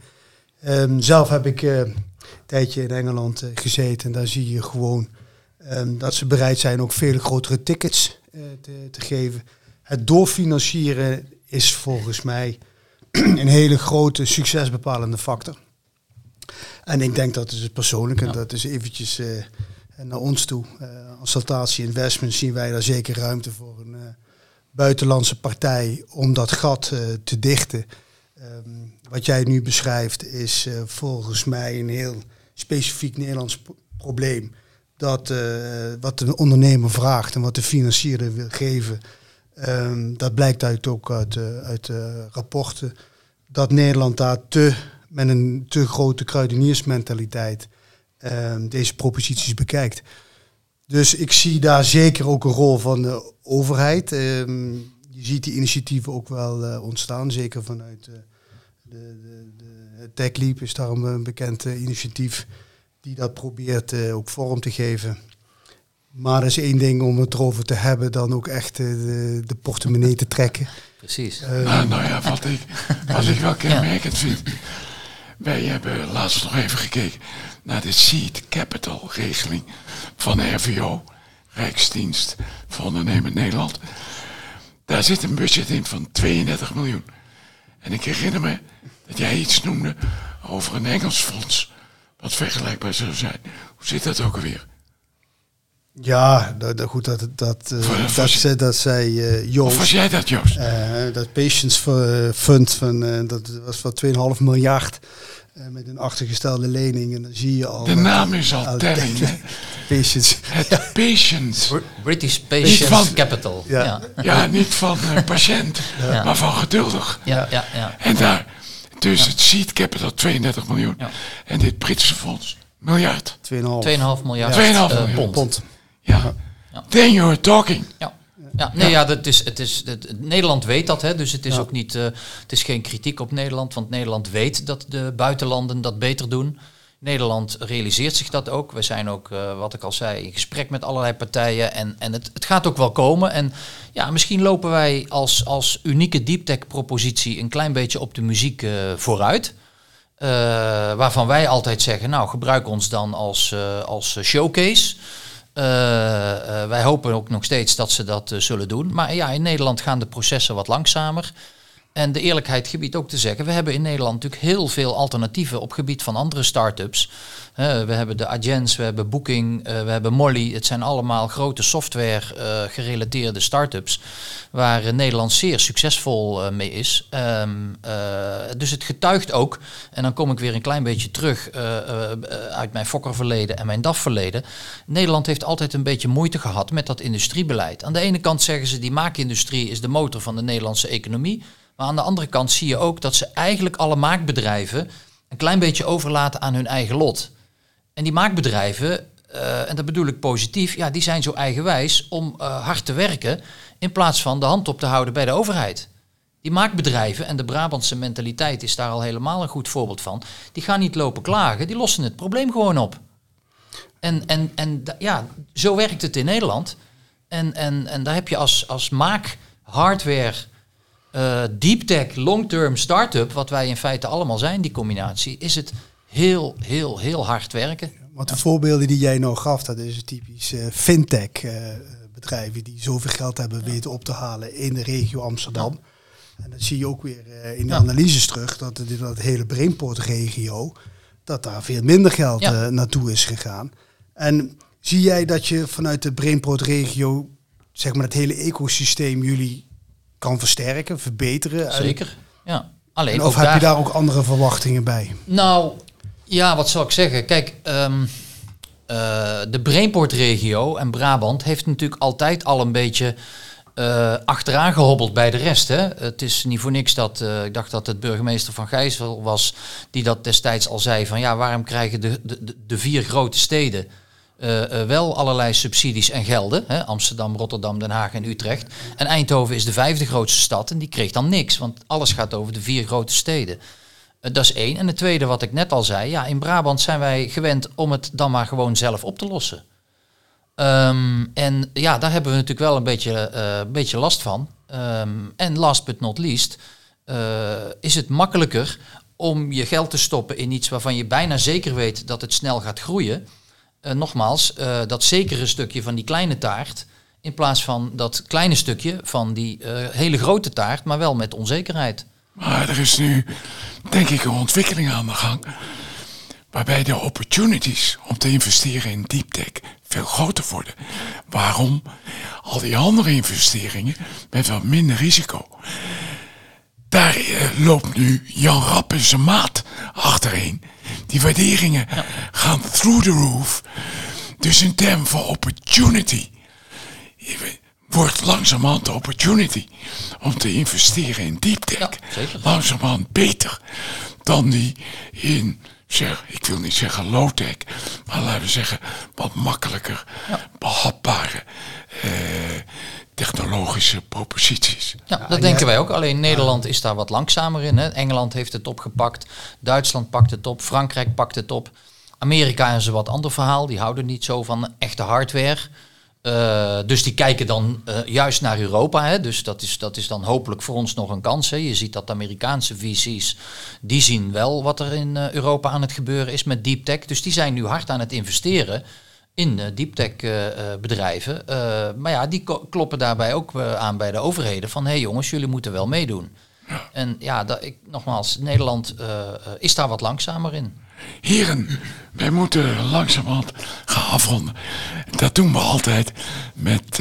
Um, zelf heb ik tijdje in Engeland uh, gezeten. En daar zie je gewoon um, dat ze bereid zijn ook veel grotere tickets uh, te, te, geven. Het doorfinancieren is volgens mij een hele grote succesbepalende factor. En ik denk dat is het persoonlijk, en dat is eventjes naar ons toe. als Saltatie Investment zien wij daar zeker ruimte voor een buitenlandse partij om dat gat te dichten. Um, wat jij nu beschrijft is uh, volgens mij een heel specifiek Nederlands probleem. Dat uh, wat de ondernemer vraagt en wat de financier wil geven, um, dat blijkt uit ook uit, uh, uit rapporten. Dat Nederland daar te, met een te grote kruideniersmentaliteit um, deze proposities bekijkt. Dus ik zie daar zeker ook een rol van de overheid. Um, je ziet die initiatieven ook wel ontstaan, zeker vanuit de, de, de TechLeap is daarom een bekend uh, initiatief die dat probeert uh, ook vorm te geven. Maar er is één ding om het erover te hebben, dan ook echt uh, de, de, portemonnee te trekken. Precies. nou, nou, ja, wat ik, wat ik wel kenmerkend vind. Wij hebben laatst nog even gekeken naar de seed capital regeling van RVO, Rijksdienst voor Ondernemen Nederland. Daar zit een budget in van 32 miljoen. En ik herinner me dat jij iets noemde over een Engels fonds. Wat vergelijkbaar zou zijn. Hoe zit dat ook alweer? Ja, dat, goed, dat, dat, uh, dat, dat zei uh, Joost. Of was jij dat, Joost? Uh, dat Patients Fund, van, dat was van 2,5 miljard. Eh, met een achtergestelde lening. En dan zie je al... De naam is al al- telling. Patience. Het British Niet Patience van- Capital. Ja. Ja, Ja, niet van eh, patiënt, Ja. maar van geduldig. ja, ja. ja. En daar, dus het seed capital 32 miljoen. Ja. En dit Britse fonds, miljard. 2,5 2,5 miljard 2,5 eh, miljard. pond. pond. Ja. Ja. Then you're talking. Ja. Ja, nee, ja, dat is, het is, het, Nederland weet dat, hè, dus het is Ja. ook niet, eh, het is geen kritiek op Nederland, want Nederland weet dat de buitenlanden dat beter doen. Nederland realiseert zich dat ook. We zijn ook, eh, wat ik al zei, in gesprek met allerlei partijen en, en het, het gaat ook wel komen. En ja, misschien lopen wij als, als unieke deep tech propositie een klein beetje op de muziek eh, vooruit. Waarvan wij altijd zeggen, nou gebruik ons dan als, als showcase. Eh, eh, wij hopen ook nog steeds dat ze dat eh, zullen doen. Maar ja, in Nederland gaan de processen wat langzamer. En de eerlijkheid gebiedt ook te zeggen, we hebben in Nederland natuurlijk heel veel alternatieven op gebied van andere start-ups. We hebben de Agents, we hebben Booking, eh, we hebben Molly. Het zijn allemaal grote software eh, gerelateerde start-ups waar eh, Nederland zeer succesvol mee is. Ehm, eh, dus het getuigt ook, en dan kom ik weer een klein beetje terug uit mijn fokkerverleden en mijn DAF-verleden. Nederland heeft altijd een beetje moeite gehad met dat industriebeleid. Aan de ene kant zeggen ze die maakindustrie is de motor van de Nederlandse economie. Maar aan de andere kant zie je ook dat ze eigenlijk alle maakbedrijven een klein beetje overlaten aan hun eigen lot. En die maakbedrijven, eh, en dat bedoel ik positief, ja, die zijn zo eigenwijs om eh, hard te werken in plaats van de hand op te houden bij de overheid. Die maakbedrijven, en de Brabantse mentaliteit is daar al helemaal een goed voorbeeld van, die gaan niet lopen klagen, die lossen het probleem gewoon op. En, en, en ja, zo werkt het in Nederland. En, en, en daar heb je als, als maak, hardware, eh, deep tech, long-term start-up, wat wij in feite allemaal zijn, die combinatie, is het heel, heel, heel hard werken. Want de voorbeelden die jij nou gaf, dat is typisch eh, fintech eh, bedrijven die zoveel geld hebben weten op te halen in de regio Amsterdam. En dat zie je ook weer in de Ja. analyses terug, dat het- dat hele Brainport-regio, dat daar veel minder geld naartoe is gegaan. En zie jij dat je vanuit de Brainport-regio, zeg maar, het hele ecosysteem jullie kan versterken, verbeteren? En- Zeker. Ja. Alleen En of heb daar, je daar ook andere verwachtingen bij? Nou, ja, wat zal ik zeggen? Kijk, ehm, eh, de Brainport-regio en Brabant heeft natuurlijk altijd al een beetje eh, achteraan gehobbeld bij de rest. Hè? Het is niet voor niks dat, eh, ik dacht dat het burgemeester van Gijzel was, die dat destijds al zei van ja, waarom krijgen de, de, de- vier grote steden wel allerlei subsidies en gelden. Hè? Amsterdam, Rotterdam, Den Haag en Utrecht. En Eindhoven is de vijfde grootste stad en die kreeg dan niks, want alles gaat over de vier grote steden. Eh, dat is één. En het tweede wat ik net al zei, ja, in Brabant zijn wij gewend om het dan maar gewoon zelf op te lossen. Ehm, en ja, daar hebben we natuurlijk wel een beetje, eh, beetje last van. Ehm, en last but not least, eh, is het makkelijker om je geld te stoppen in iets waarvan je bijna zeker weet dat het snel gaat groeien. Eh, nogmaals, eh, dat zekere stukje van die kleine taart, in plaats van dat kleine stukje van die eh, hele grote taart, maar wel met onzekerheid. Maar er is nu, denk ik, een ontwikkeling aan de gang. Waarbij de opportunities om te investeren in deep tech veel groter worden. Waarom? Al die andere investeringen met wat minder risico. Daar eh, loopt nu Jan Rapp en zijn maat achterheen. Die waarderingen gaan through the roof. Dus in termen van opportunity. Wordt langzamerhand de opportunity om te investeren in deep tech. Ja, langzamerhand beter dan die in, zeg, ik wil niet zeggen low-tech, maar laten we zeggen wat makkelijker behapbare eh, technologische proposities. Ja, dat en denken wij ook. Alleen Nederland is daar wat langzamer in. Hè. Engeland heeft het opgepakt. Duitsland pakt het op. Frankrijk pakt het op. Amerika is een wat ander verhaal. Die houden niet zo van echte hardware. Eh, dus die kijken dan eh, juist naar Europa. Hè. Dus dat is, dat is dan hopelijk voor ons nog een kans. Hè. Je ziet dat de Amerikaanse VC's, die zien wel wat er in eh, Europa aan het gebeuren is met deep tech. Dus die zijn nu hard aan het investeren in eh, deep tech eh, eh, bedrijven. Maar ja, die kloppen daarbij ook aan bij de overheden van hé hey jongens, jullie moeten wel meedoen. En ja, dat, ik, nogmaals, Nederland is daar wat langzamer in. Heren, wij moeten langzamerhand gaan afronden. Dat doen we altijd met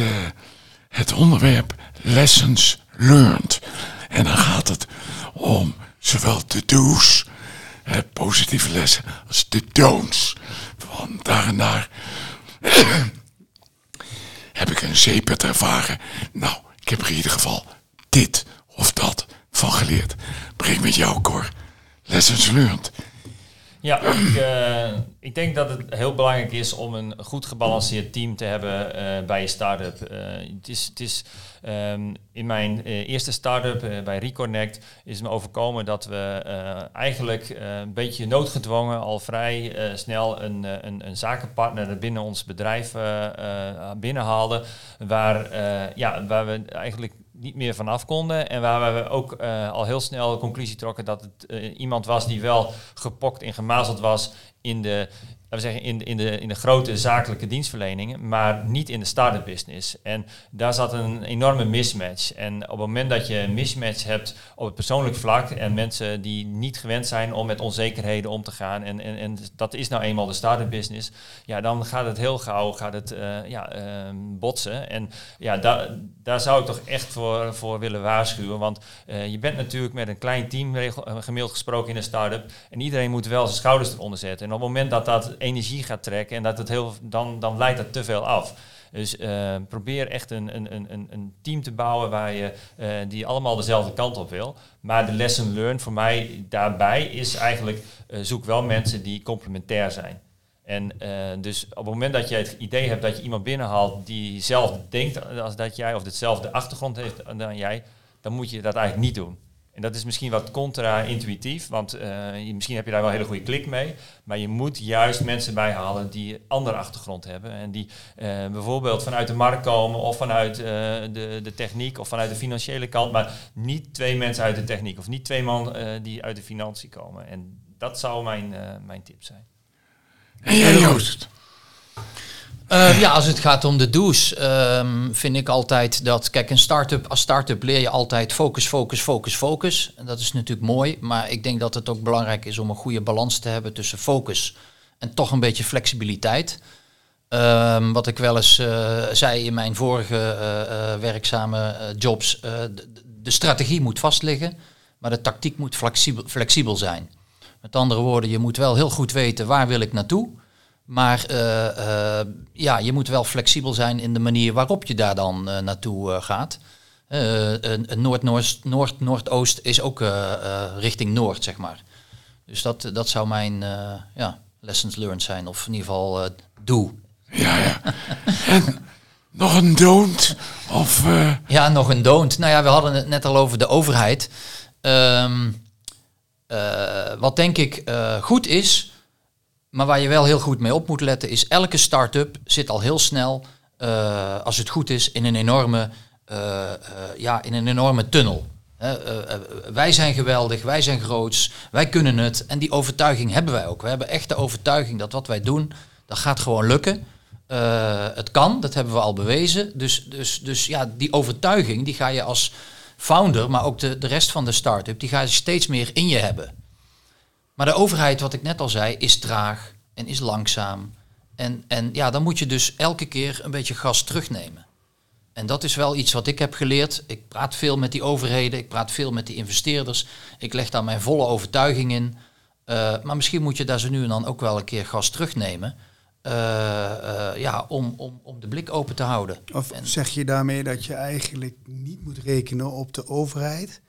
het onderwerp Lessons Learned. En dan gaat het om zowel de do's, positieve lessen als de don'ts. Van daar en daar heb ik een zeepert ervaren. Nou, ik heb er in ieder geval dit of dat van geleerd. Breng met jou, Cor. Lessons learned. Ja, ik, eh, ik denk dat het heel belangrijk is om een goed gebalanceerd team te hebben eh, bij je start-up. Eh, het is, het is ehm, in mijn eerste start-up bij Reconnect is me overkomen dat we eigenlijk een beetje noodgedwongen al vrij snel een, een, een, zakenpartner binnen ons bedrijf binnenhaalden. Waar, ja, waar we eigenlijk niet meer vanaf konden. En waar we ook uh, al heel snel de conclusie trokken dat het uh, iemand was die wel gepokt en gemazeld was in de we zeggen, in, in, de, in de grote zakelijke dienstverleningen, maar niet in de start-up business. En daar zat een enorme mismatch. En op het moment dat je een mismatch hebt op het persoonlijk vlak en mensen die niet gewend zijn om met onzekerheden om te gaan, en, en, en dat is nou eenmaal de start-up business, ja, dan gaat het heel gauw gaat het, uh, ja, uh, botsen. En ja, daar daar zou ik toch echt voor, voor willen waarschuwen. Want uh, je bent natuurlijk met een klein team, regel, uh, gemiddeld gesproken in een start-up, en iedereen moet wel zijn schouders eronder zetten. En op het moment dat dat energie gaat trekken en dat het heel, dan, dan leidt dat te veel af. Dus uh, probeer echt een, een, een, een team te bouwen waar je, uh, die allemaal dezelfde kant op wil. Maar de lesson learned voor mij daarbij is eigenlijk, uh, zoek wel mensen die complementair zijn. En dus op het moment dat je het idee hebt dat je iemand binnenhaalt die zelf denkt als dat jij of hetzelfde achtergrond heeft dan jij, dan moet je dat eigenlijk niet doen. En dat is misschien wat contra-intuïtief, want uh, misschien heb je daar wel een hele goede klik mee. Maar je moet juist mensen bijhalen die een andere achtergrond hebben. En die uh, bijvoorbeeld vanuit de markt komen of vanuit uh, de, de techniek of vanuit de financiële kant. Maar niet twee mensen uit de techniek of niet twee man die uit de financiën komen. En dat zou mijn, mijn tip zijn. En jij Joost? Uh, ja, als het gaat om de do's, um, vind ik altijd dat, kijk, een start-up, als start-up leer je altijd focus, focus, focus, focus. En dat is natuurlijk mooi, maar ik denk dat het ook belangrijk is om een goede balans te hebben tussen focus en toch een beetje flexibiliteit. Um, wat ik wel eens uh, zei in mijn vorige uh, werkzame jobs, de, de strategie moet vastliggen, maar de tactiek moet flexibel, flexibel zijn. Met andere woorden, je moet wel heel goed weten waar wil ik naartoe. Maar uh, uh, ja, je moet wel flexibel zijn in de manier waarop je daar dan uh, naartoe gaat. Noord-Noord, Noord-Noordoost is ook richting Noord, zeg maar. Dus dat, dat zou mijn ja, lessons learned zijn, of in ieder geval doe. Ja, ja. en nog een don't? Of, Ja, nog een don't. Nou ja, we hadden het net al over de overheid. Um, wat denk ik goed is maar waar je wel heel goed mee op moet letten is elke start-up zit al heel snel, uh, als het goed is, in een enorme, uh, uh, ja, in een enorme tunnel. wij zijn geweldig, wij zijn groots, wij kunnen het. En die overtuiging hebben wij ook. We hebben echt de overtuiging dat wat wij doen, dat gaat gewoon lukken. het kan, dat hebben we al bewezen. Dus, dus, dus ja, die overtuiging die ga je als founder, maar ook de, de rest van de start-up, die ga je steeds meer in je hebben. Maar de overheid, wat ik net al zei, is traag en is langzaam. En, en ja, dan moet je dus elke keer een beetje gas terugnemen. En dat is wel iets wat ik heb geleerd. Ik praat veel met die overheden, ik praat veel met die investeerders. Ik leg daar mijn volle overtuiging in. Uh, maar misschien moet je daar zo nu en dan ook wel een keer gas terugnemen. Uh, uh, ja, om, om, om de blik open te houden. Of en zeg je daarmee dat je eigenlijk niet moet rekenen op de overheid?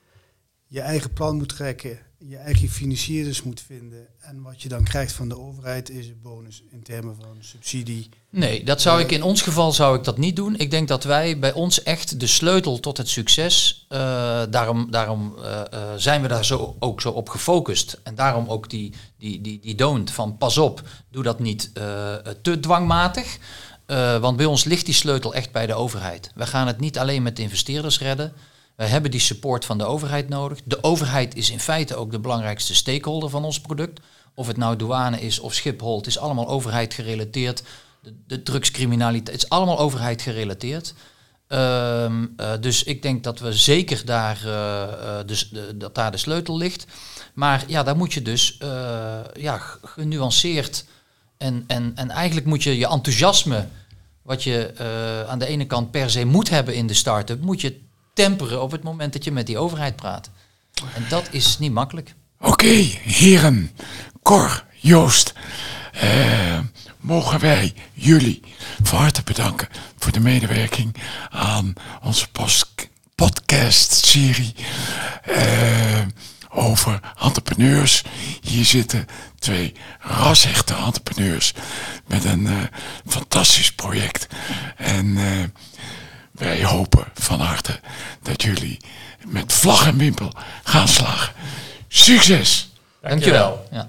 Je eigen plan moet trekken je eigen financierders moet vinden. En wat je dan krijgt van de overheid is een bonus in termen van subsidie. Nee, dat zou ik in ons geval zou ik dat niet doen. Ik denk dat wij bij ons echt de sleutel tot het succes, uh, daarom, daarom uh, uh, zijn we daar zo, ook zo op gefocust. En daarom ook die, die, die, die don't van pas op, doe dat niet te dwangmatig. want bij ons ligt die sleutel echt bij de overheid. We gaan het niet alleen met de investeerders redden. Wij hebben die support van de overheid nodig. De overheid is in feite ook de belangrijkste stakeholder van ons product. Of het nou douane is of Schiphol, het is allemaal overheid gerelateerd. De, de drugscriminaliteit, het is allemaal overheid gerelateerd. Um, uh, dus ik denk dat we zeker daar, uh, dus de, dat daar de sleutel ligt. Maar ja, daar moet je dus ja, genuanceerd en, en, en eigenlijk moet je je enthousiasme, wat je aan de ene kant per se moet hebben in de start-up, moet je temperen op het moment dat je met die overheid praat. En dat is niet makkelijk. Oké, heren, Cor, Joost, eh, mogen wij jullie van harte bedanken voor de medewerking aan onze podcast-serie eh, over entrepreneurs. Hier zitten twee rasechte entrepreneurs met een eh, fantastisch project. En wij hopen van harte dat jullie met vlag en wimpel gaan slagen. Succes! Dankjewel. Ja.